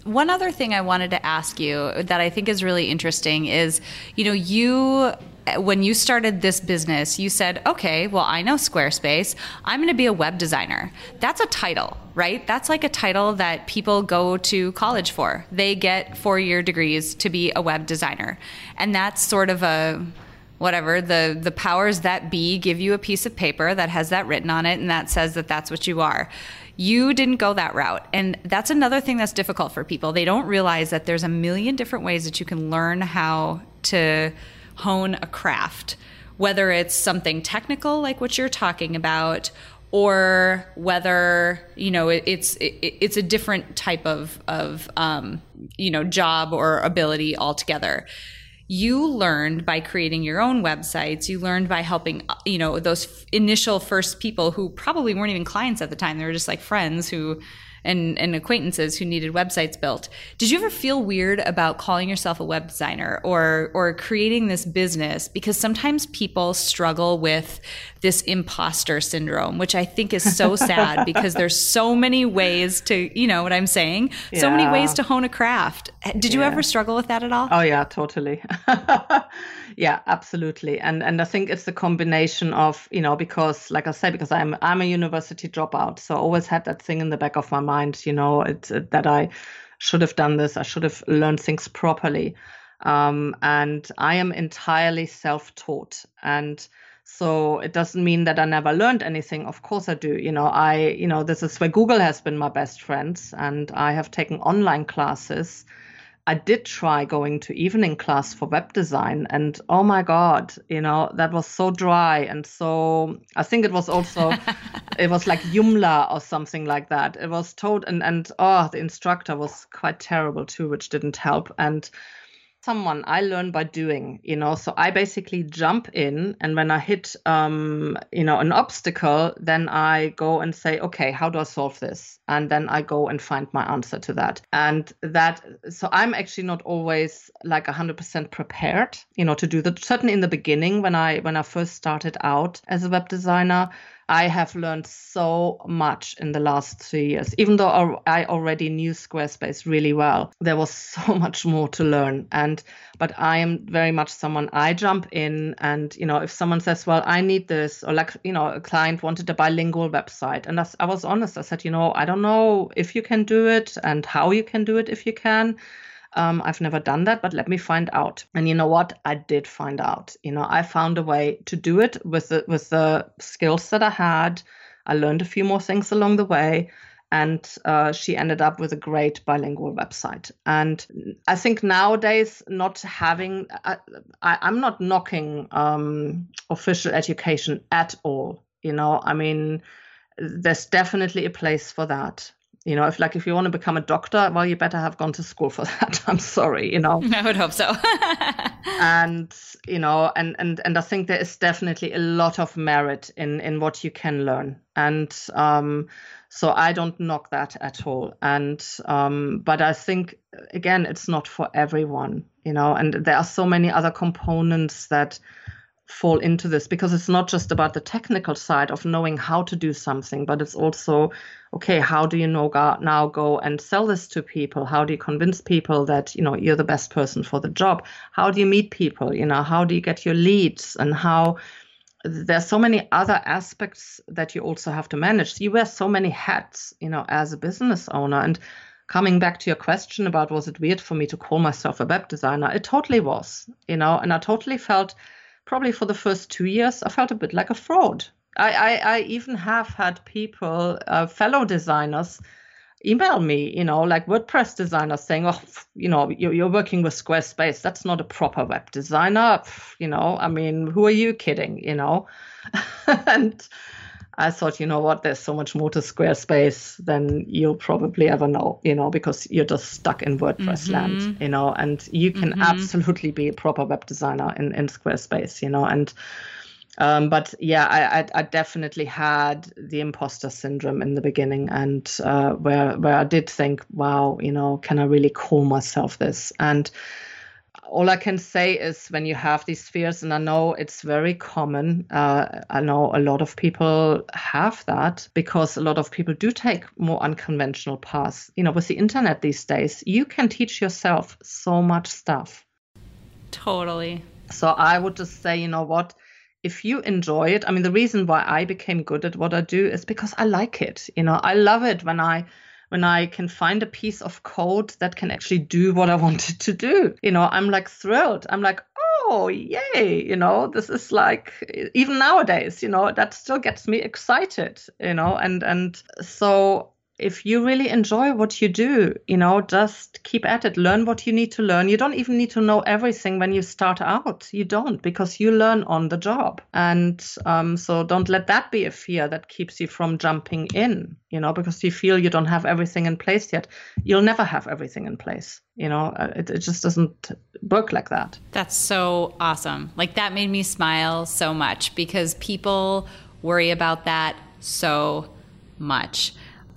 One other thing I wanted to ask you that I think is really interesting is, you know, you when you started this business, you said, okay, well, I know Squarespace. I'm going to be a web designer. That's a title, right? That's like a title that people go to college for. They get four year degrees to be a web designer. And that's sort of a, whatever the the powers that be give you a piece of paper that has that written on it and that says that that's what you are you didn't go that route. And that's another thing that's difficult for people. They don't realize that there's a million different ways that you can learn how to hone a craft, whether it's something technical like what you're talking about or whether you know it, it's it, it's a different type of of um, you know job or ability altogether you learned by creating your own websites. You learned by helping you know those initial first people who probably weren't even clients at the time. They were just like friends who and, and acquaintances who needed websites built. Did you ever feel weird about calling yourself a web designer or or creating this business? Because sometimes people struggle with this imposter syndrome, which I think is so sad because there's so many ways to, you know what I'm saying? Yeah. So many ways to hone a craft. Did you yeah. ever struggle with that at all? Oh yeah, totally. yeah, absolutely. And and I think it's the combination of, you know, because like I said, because I'm I'm a university dropout, so I always had that thing in the back of my mind, you know, it, it, that I should have done this, I should have learned things properly. Um, and I am entirely self-taught and so it doesn't mean that I never learned anything. Of course I do. You know, I, you know, this is where Google has been my best friends and I have taken online classes. I did try going to evening class for web design and oh my God, you know, that was so dry. And so I think it was also, it was like Joomla or something like that. It was told and, and oh, the instructor was quite terrible too, which didn't help. And someone i learn by doing you know? So i basically jump in and when i hit um you know an obstacle then i go and say okay how do i solve this? And then i go and find my answer to that. And that so i'm actually not always like 100% prepared you know to do that. Certainly in the beginning when i when i first started out as a web designer I have learned so much in the last three years. Even though I already knew Squarespace really well, there was so much more to learn. And but I am very much someone I jump in, and you know, if someone says, "Well, I need this," or like you know, a client wanted a bilingual website, and I was honest. I said, you know, I don't know if you can do it and how you can do it if you can. Um, I've never done that, but let me find out. And you know what? I did find out. You know, I found a way to do it with the with the skills that I had. I learned a few more things along the way, and uh, she ended up with a great bilingual website. And I think nowadays, not having, I, am not knocking um, official education at all. You know, I mean, there's definitely a place for that you know if like if you want to become a doctor well you better have gone to school for that. I'm sorry you know. I would hope so. And you know and and and i think there is definitely a lot of merit in in what you can learn. And um so i don't knock that at all. And um but i think again it's not for everyone you know. And there are so many other components that fall into this because it's not just about the technical side of knowing how to do something, but it's also, okay, how do you know now go and sell this to people? How do you convince people that, you know, you're the best person for the job? How do you meet people? You know, how do you get your leads and how there's so many other aspects that you also have to manage. You wear so many hats, you know, as a business owner. And coming back to your question about was it weird for me to call myself a web designer? It totally was, you know, and I totally felt probably for the first two years, I felt a bit like a fraud. I, I, I even have had people, uh, fellow designers, email me, you know, like WordPress designers saying, oh, you know, you're, you're working with Squarespace. That's not a proper web designer. You know, I mean, who are you kidding, you know? and I thought, you know what, there's so much more to Squarespace than you'll probably ever know, you know, because you're just stuck in WordPress mm-hmm. land, you know, and you can mm-hmm. absolutely be a proper web designer in, in Squarespace, you know, and um, but yeah, I, I, I, definitely had the imposter syndrome in the beginning, and uh, where where I did think, wow, you know, can I really call myself this? And all I can say is when you have these fears, and I know it's very common, uh, I know a lot of people have that because a lot of people do take more unconventional paths. You know, with the internet these days, you can teach yourself so much stuff. Totally. So I would just say, you know what? If you enjoy it, I mean, the reason why I became good at what I do is because I like it. You know, I love it when I when I can find a piece of code that can actually do what I wanted to do. You know, I'm like thrilled. I'm like, oh, yay. You know, this is like, even nowadays, you know, that still gets me excited, you know, and, and so if you really enjoy what you do, you know, just keep at it. Learn what you need to learn. You don't even need to know everything when you start out. You don't because you learn on the job. And um, so don't let that be a fear that keeps you from jumping in, you know, because you feel you don't have everything in place yet. You'll never have everything in place. You know, uh, it, it just doesn't work like that. That's so awesome. Like that made me smile so much because people worry about that so much.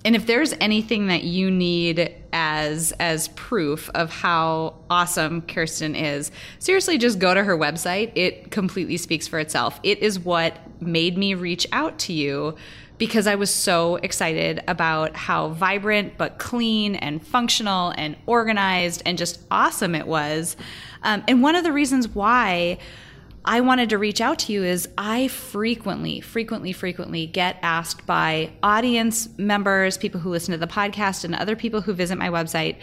And if there's anything that you need as as proof of how awesome Kerstin is, seriously just go to her website. It completely speaks for itself. It is what made me reach out to you because I was so excited about how vibrant but clean and functional and organized and just awesome it was. Um, and one of the reasons why I wanted to reach out to you is I frequently, frequently, frequently get asked by audience members, people who listen to the podcast, and other people who visit my website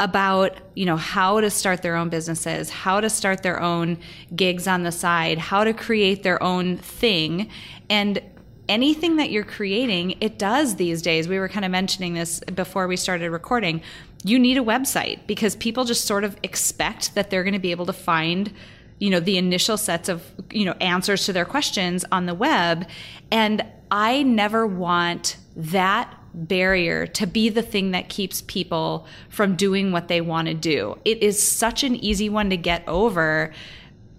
about you know how to start their own businesses how to start their own gigs on the side how to create their own thing and anything that you're creating, it does these days. We were kind of mentioning this before we started recording. You need a website because people just sort of expect that they're going to be able to find you know the initial sets of you know answers to their questions on the web and i never want that barrier to be the thing that keeps people from doing what they want to do it is such an easy one to get over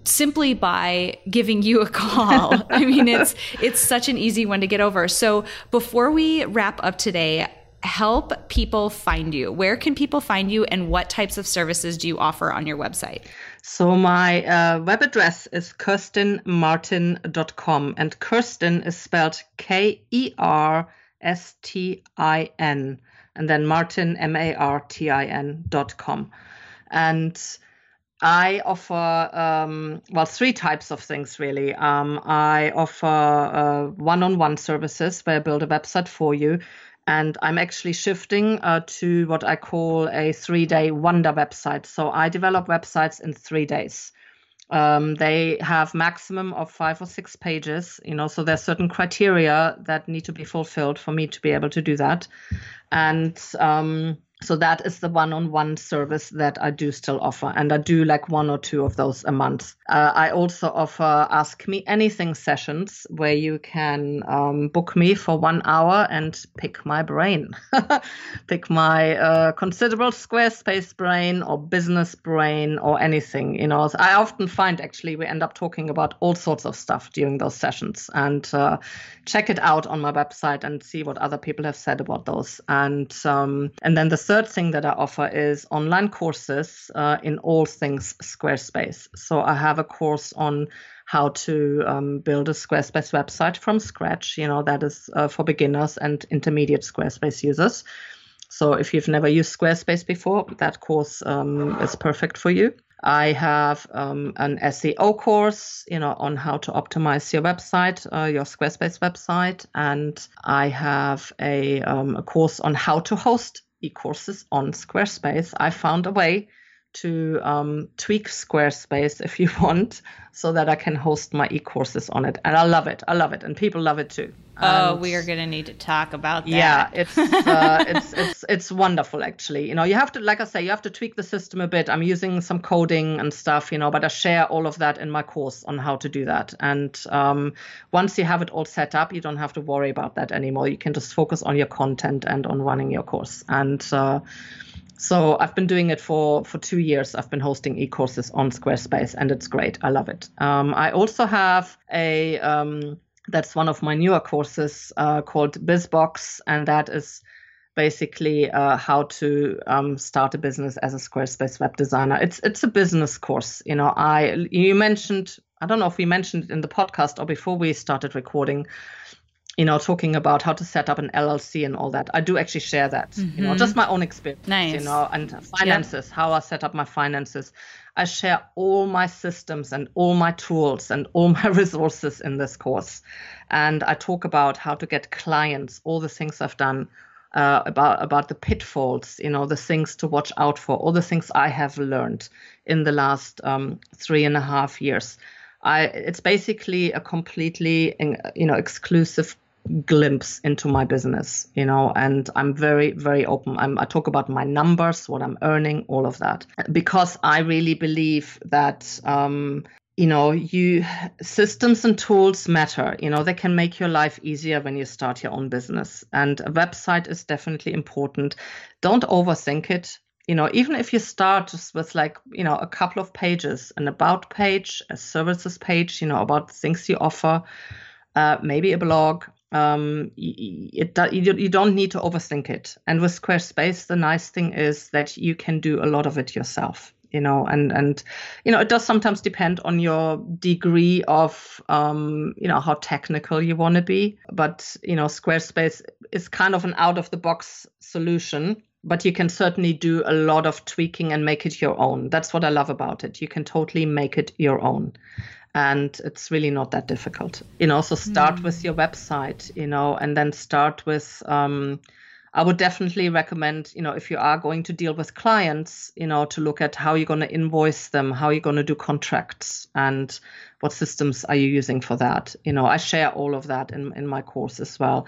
simply by giving you a call. I mean, it's it's such an easy one to get over. So before we wrap up today, help people find you. Where can people find you, and what types of services do you offer on your website? So my uh, web address is kerstinmartin.com, and Kerstin is spelled K E R S T I N, and then Martin M A R T I N dot com, and I offer um, well three types of things really. Um, I offer uh, one-on-one services where I build a website for you, and I'm actually shifting uh, to what I call a three-day wonder website. So I develop websites in three days. Um, they have maximum of five or six pages, you know, so there's certain criteria that need to be fulfilled for me to be able to do that, and um, so that is the one-on-one service that I do still offer, and I do like one or two of those a month. Uh, I also offer Ask Me Anything sessions where you can um, book me for one hour and pick my brain, pick my uh, considerable Squarespace brain or business brain or anything. You know, I often find actually we end up talking about all sorts of stuff during those sessions, and uh, check it out on my website and see what other people have said about those. And um, and then the third thing that I offer is online courses uh, in all things Squarespace. So I have a course on how to um, build a Squarespace website from scratch. You know, that is uh, for beginners and intermediate Squarespace users. So if you've never used Squarespace before, that course um, is perfect for you. I have um, an SEO course, you know, on how to optimize your website, uh, your Squarespace website, and I have a, um, a course on how to host e-courses on Squarespace, I found a way to um, tweak Squarespace if you want, so that I can host my e-courses on it, and I love it. I love it, and people love it too. Oh, we are going to need to talk about that. Yeah, it's uh, it's it's it's wonderful actually. You know, you have to, like I say, you have to tweak the system a bit. I'm using some coding and stuff, you know, but I share all of that in my course on how to do that. And um, once you have it all set up, you don't have to worry about that anymore. You can just focus on your content and on running your course. And uh, so I've been doing it for for two years. I've been hosting e-courses on Squarespace, and it's great. I love it. Um, I also have a um, that's one of my newer courses uh, called BizBox, and that is basically uh, how to um, start a business as a Squarespace web designer. It's it's a business course. You know, I you mentioned I don't know if we mentioned it in the podcast or before we started recording you know, talking about how to set up an LLC and all that. I do actually share that, mm-hmm. you know, just mm-hmm. my own experience, nice. you know, and finances, yep. how I set up my finances. I share all my systems and all my tools and all my resources in this course. And I talk about how to get clients, all the things I've done, uh, about about the pitfalls, you know, the things to watch out for, all the things I have learned in the last um, three and a half years. I, it's basically a completely, you know, exclusive glimpse into my business, you know, and I'm very, very open. I'm, I talk about my numbers, what I'm earning, all of that, because I really believe that, um, you know, you systems and tools matter. You know, they can make your life easier when you start your own business, and a website is definitely important. Don't overthink it. You know, even if you start just with like, you know, a couple of pages, an about page, a services page, you know, about things you offer, uh, maybe a blog, um, it, it, you don't need to overthink it. And with Squarespace, the nice thing is that you can do a lot of it yourself you know and and you know it does sometimes depend on your degree of um, you know how technical you want to be. But you know squarespace is kind of an out of the box solution but you can certainly do a lot of tweaking and make it your own. That's what i love about it. You can totally make it your own and it's really not that difficult you know so start mm. with your website you know and then start with um, I would definitely recommend, you know, if you are going to deal with clients, you know, to look at how you're going to invoice them, how you're going to do contracts, and what systems are you using for that. You know, I share all of that in, in my course as well.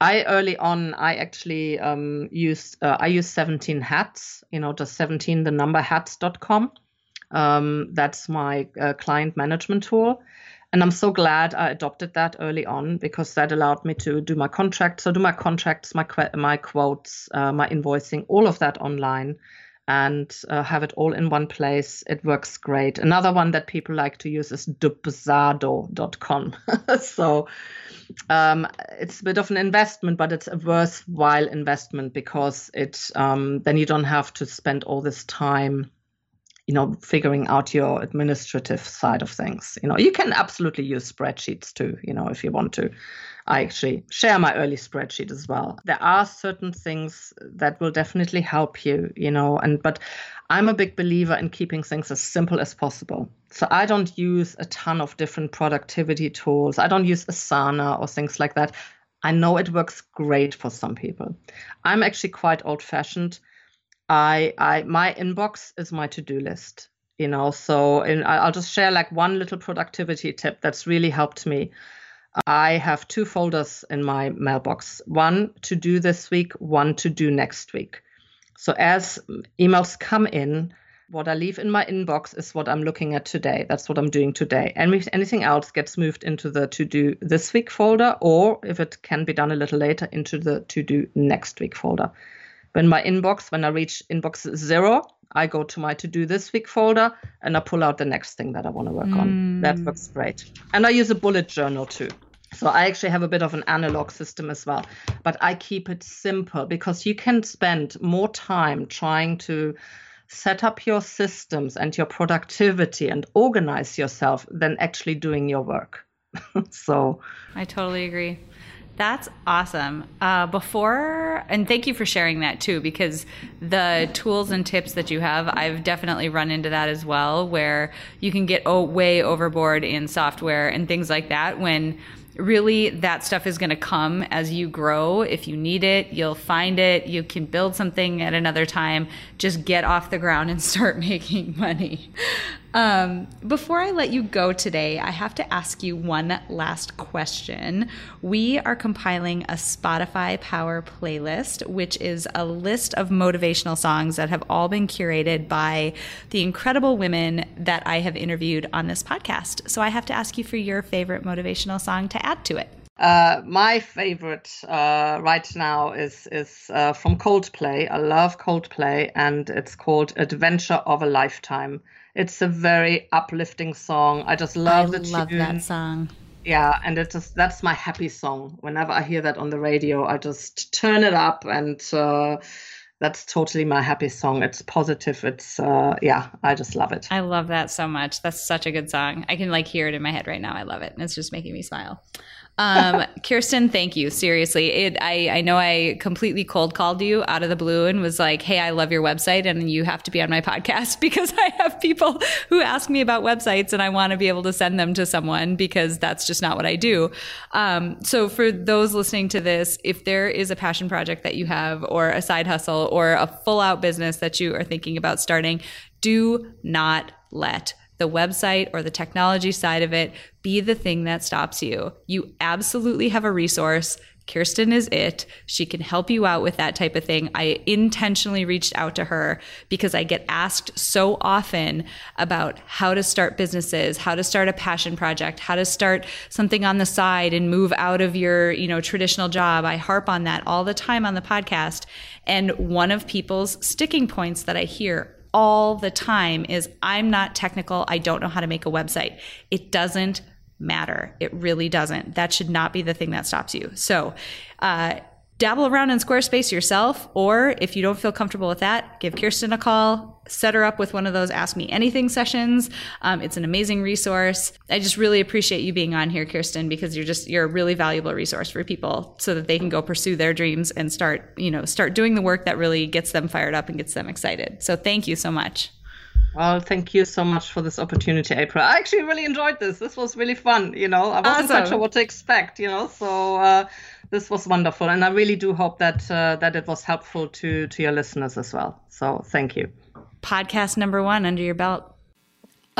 I early on, I actually um, used, uh, I used 17 hats, you know, just 17 the number hats.com. Um, that's my uh, client management tool. And I'm so glad I adopted that early on because that allowed me to do my contracts. So do my contracts, my my quotes, uh, my invoicing, all of that online, and uh, have it all in one place. It works great. Another one that people like to use is dubsado.com. so um, it's a bit of an investment, but it's a worthwhile investment because it um, then you don't have to spend all this time you know, figuring out your administrative side of things. You know, you can absolutely use spreadsheets too, you know, if you want to. I actually share my early spreadsheet as well. There are certain things that will definitely help you, you know, and but I'm a big believer in keeping things as simple as possible. So I don't use a ton of different productivity tools. I don't use Asana or things like that. I know it works great for some people. I'm actually quite old fashioned I, I, my inbox is my to-do list. You know, so and I'll just share like one little productivity tip that's really helped me. I have two folders in my mailbox one to do this week, one to do next week. So as emails come in, what I leave in my inbox is what I'm looking at today. That's what I'm doing today. And if anything else gets moved into the to do this week folder, or if it can be done a little later, into the to do next week folder. When my inbox, when I reach inbox zero, I go to my to do this week folder and I pull out the next thing that I want to work mm. on. That works great. And I use a bullet journal too. So I actually have a bit of an analog system as well, but I keep it simple because you can spend more time trying to set up your systems and your productivity and organize yourself than actually doing your work. so I totally agree. That's awesome. Uh, before, and thank you for sharing that too, because the tools and tips that you have, I've definitely run into that as well, where you can get oh, way overboard in software and things like that when really that stuff is going to come as you grow. If you need it, you'll find it. You can build something at another time. Just get off the ground and start making money. Um, before I let you go today, I have to ask you one last question. We are compiling a Spotify Power playlist, which is a list of motivational songs that have all been curated by the incredible women that I have interviewed on this podcast. So I have to ask you for your favorite motivational song to add to it. Uh, my favorite uh, right now is is uh, from Coldplay. I love Coldplay, and it's called "Adventure of a Lifetime." It's a very uplifting song. I just love I the love tune. that song. Yeah, and it just that's my happy song. Whenever I hear that on the radio, I just turn it up, and uh, that's totally my happy song. It's positive. It's uh, yeah, I just love it. I love that so much. That's such a good song. I can like hear it in my head right now. I love it, and it's just making me smile. Um, Kerstin, thank you. Seriously, it, I, I know I completely cold called you out of the blue and was like, "Hey, I love your website, and you have to be on my podcast because I have people who ask me about websites, and I want to be able to send them to someone because that's just not what I do." Um, so, for those listening to this, if there is a passion project that you have, or a side hustle, or a full out business that you are thinking about starting, do not let the website or the technology side of it be the thing that stops you. You absolutely have a resource. Kerstin is it. She can help you out with that type of thing. I intentionally reached out to her because I get asked so often about how to start businesses, how to start a passion project, how to start something on the side and move out of your, you know, traditional job. I harp on that all the time on the podcast. And one of people's sticking points that I hear all the time is I'm not technical. I don't know how to make a website. It doesn't matter. It really doesn't. That should not be the thing that stops you. So, uh, dabble around in Squarespace yourself, or if you don't feel comfortable with that, give Kerstin a call, set her up with one of those Ask Me Anything sessions. Um, it's an amazing resource. I just really appreciate you being on here, Kerstin, because you're just you're a really valuable resource for people so that they can go pursue their dreams and start you know start doing the work that really gets them fired up and gets them excited. So thank you so much. Well, thank you so much for this opportunity, April. I actually really enjoyed this. This was really fun. You know, I wasn't awesome. quite sure what to expect. You know, so uh, this was wonderful, and I really do hope that uh, that it was helpful to to your listeners as well. So thank you. Podcast number one under your belt.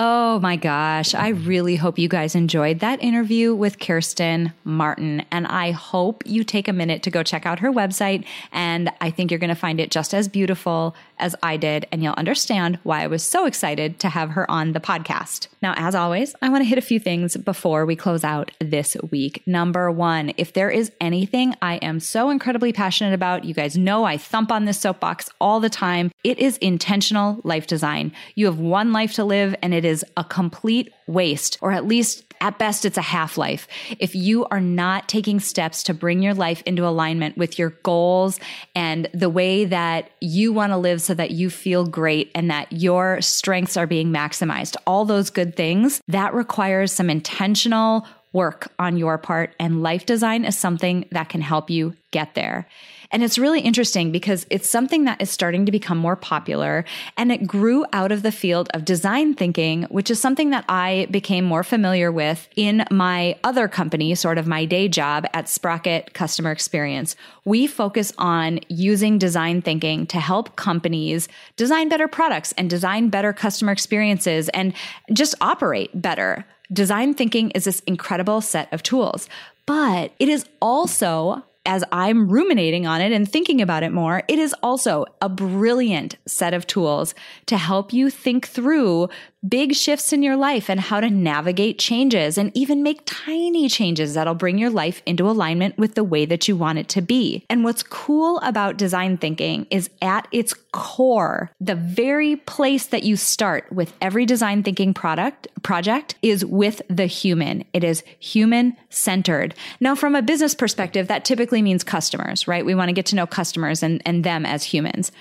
Oh my gosh. I really hope you guys enjoyed that interview with Kerstin Martin. And I hope you take a minute to go check out her website. And I think you're going to find it just as beautiful as I did. And you'll understand why I was so excited to have her on the podcast. Now, as always, I want to hit a few things before we close out this week. Number one, if there is anything I am so incredibly passionate about, you guys know I thump on this soapbox all the time. It is intentional life design. You have one life to live and it is a complete waste, or at least at best, it's a half life. If you are not taking steps to bring your life into alignment with your goals and the way that you want to live so that you feel great and that your strengths are being maximized, all those good things, that requires some intentional work on your part. And life design is something that can help you get there. And it's really interesting because it's something that is starting to become more popular and it grew out of the field of design thinking, which is something that I became more familiar with in my other company, sort of my day job at Sprocket Customer Experience. We focus on using design thinking to help companies design better products and design better customer experiences and just operate better. Design thinking is this incredible set of tools, but it is also as I'm ruminating on it and thinking about it more, it is also a brilliant set of tools to help you think through big shifts in your life and how to navigate changes and even make tiny changes that'll bring your life into alignment with the way that you want it to be. And what's cool about design thinking is at its core, the very place that you start with every design thinking product project is with the human. It is human centered. Now, from a business perspective, that typically means customers, right? We want to get to know customers and, and them as humans.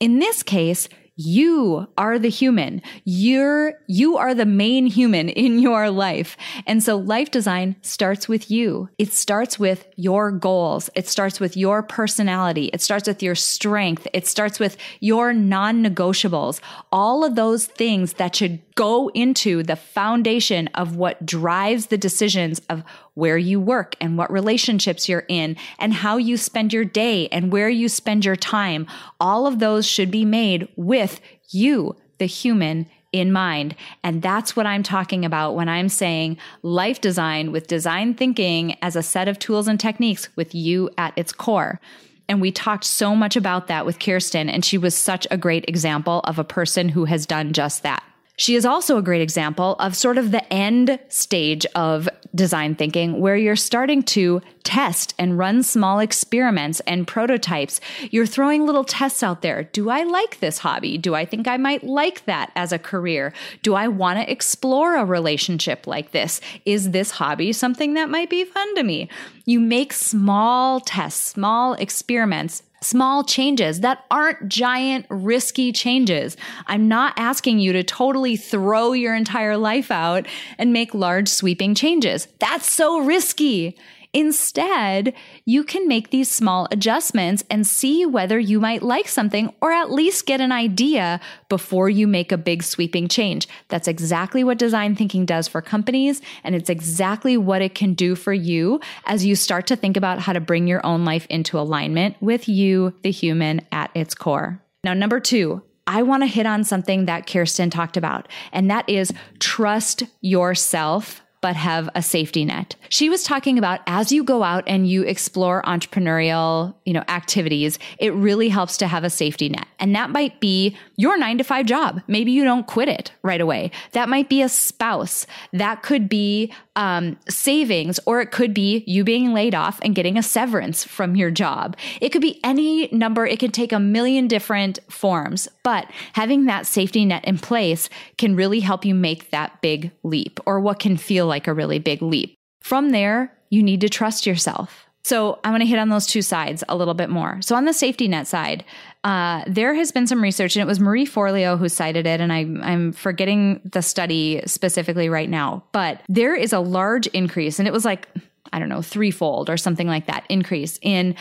In this case, you are the human. You're, you are the main human in your life. And so life design starts with you. It starts with your goals. It starts with your personality. It starts with your strength. It starts with your non-negotiables. All of those things that should go into the foundation of what drives the decisions of where you work and what relationships you're in and how you spend your day and where you spend your time. All of those should be made with you, the human in mind. And that's what I'm talking about when I'm saying life design with design thinking as a set of tools and techniques with you at its core. And we talked so much about that with Kerstin, and she was such a great example of a person who has done just that. She is also a great example of sort of the end stage of design thinking where you're starting to test and run small experiments and prototypes. You're throwing little tests out there. Do I like this hobby? Do I think I might like that as a career? Do I want to explore a relationship like this? Is this hobby something that might be fun to me? You make small tests, small experiments small changes that aren't giant, risky changes. I'm not asking you to totally throw your entire life out and make large, sweeping changes. That's so risky. Instead, you can make these small adjustments and see whether you might like something or at least get an idea before you make a big sweeping change. That's exactly what design thinking does for companies. And it's exactly what it can do for you as you start to think about how to bring your own life into alignment with you, the human at its core. Now, number two, I want to hit on something that Kerstin talked about, and that is trust yourself but have a safety net. She was talking about as you go out and you explore entrepreneurial, you know, activities, it really helps to have a safety net. And that might be your nine to five job. Maybe you don't quit it right away. That might be a spouse. That could be um, savings, or it could be you being laid off and getting a severance from your job. It could be any number. It can take a million different forms, but having that safety net in place can really help you make that big leap or what can feel like a really big leap. From there, you need to trust yourself. So I want to hit on those two sides a little bit more. So on the safety net side, uh, there has been some research, and it was Marie Forleo who cited it, and I, I'm forgetting the study specifically right now, but there is a large increase, and it was like I don't know threefold or something like that increase in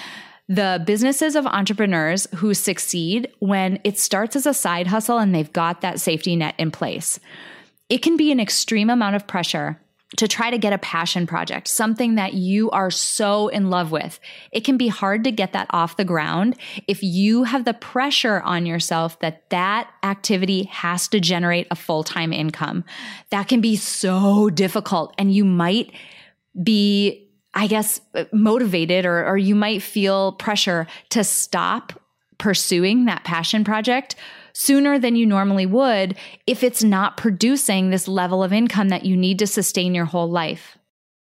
the businesses of entrepreneurs who succeed when it starts as a side hustle and they've got that safety net in place. It can be an extreme amount of pressure to try to get a passion project, something that you are so in love with. It can be hard to get that off the ground if you have the pressure on yourself that that activity has to generate a full-time income. That can be so difficult and you might be I guess, motivated or, or you might feel pressure to stop pursuing that passion project sooner than you normally would if it's not producing this level of income that you need to sustain your whole life.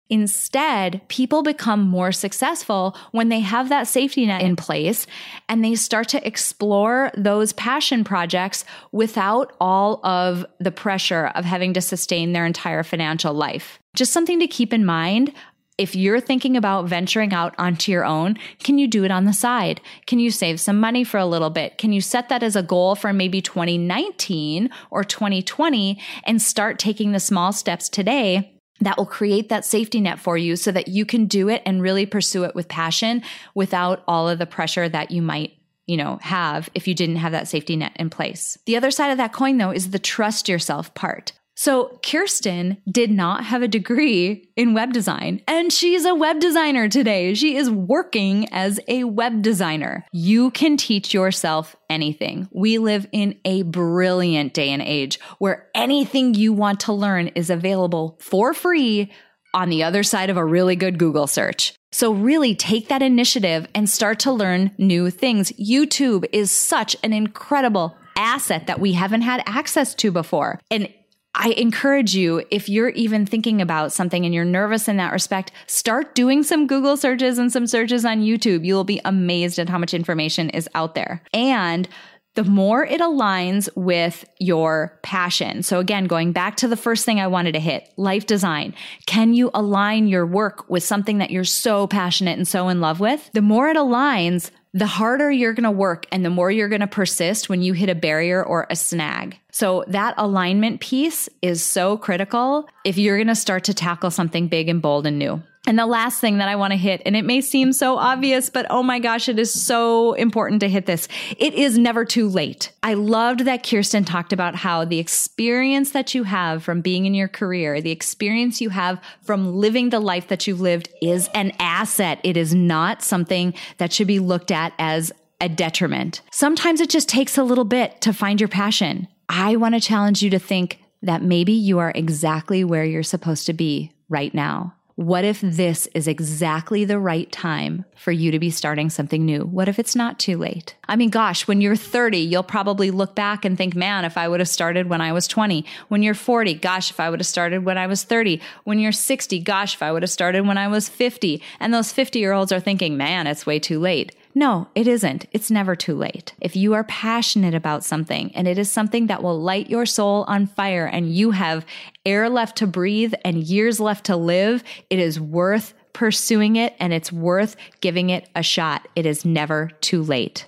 Instead, people become more successful when they have that safety net in place and they start to explore those passion projects without all of the pressure of having to sustain their entire financial life. Just something to keep in mind if you're thinking about venturing out onto your own, can you do it on the side? Can you save some money for a little bit? Can you set that as a goal for maybe 2019 or 2020 and start taking the small steps today that will create that safety net for you so that you can do it and really pursue it with passion without all of the pressure that you might you know, have if you didn't have that safety net in place. The other side of that coin though is the trust yourself part. So Kerstin did not have a degree in web design and she's a web designer today. She is working as a web designer. You can teach yourself anything. We live in a brilliant day and age where anything you want to learn is available for free on the other side of a really good Google search. So really take that initiative and start to learn new things. YouTube is such an incredible asset that we haven't had access to before. And I encourage you, if you're even thinking about something and you're nervous in that respect, start doing some Google searches and some searches on YouTube. You will be amazed at how much information is out there. And the more it aligns with your passion. So again, going back to the first thing I wanted to hit, life design. Can you align your work with something that you're so passionate and so in love with? The more it aligns, the harder you're going to work and the more you're going to persist when you hit a barrier or a snag. So that alignment piece is so critical if you're going to start to tackle something big and bold and new. And the last thing that I want to hit, and it may seem so obvious, but oh my gosh, it is so important to hit this. It is never too late. I loved that Kerstin talked about how the experience that you have from being in your career, the experience you have from living the life that you've lived is an asset. It is not something that should be looked at as a detriment. Sometimes it just takes a little bit to find your passion. I want to challenge you to think that maybe you are exactly where you're supposed to be right now. What if this is exactly the right time for you to be starting something new? What if it's not too late? I mean, gosh, when you're 30, you'll probably look back and think, man, if I would have started when I was 20. When you're 40, gosh, if I would have started when I was 30. When you're 60, gosh, if I would have started when I was 50. And those 50 year olds are thinking, man, it's way too late. No, it isn't. It's never too late. If you are passionate about something and it is something that will light your soul on fire and you have air left to breathe and years left to live, it is worth pursuing it and it's worth giving it a shot. It is never too late.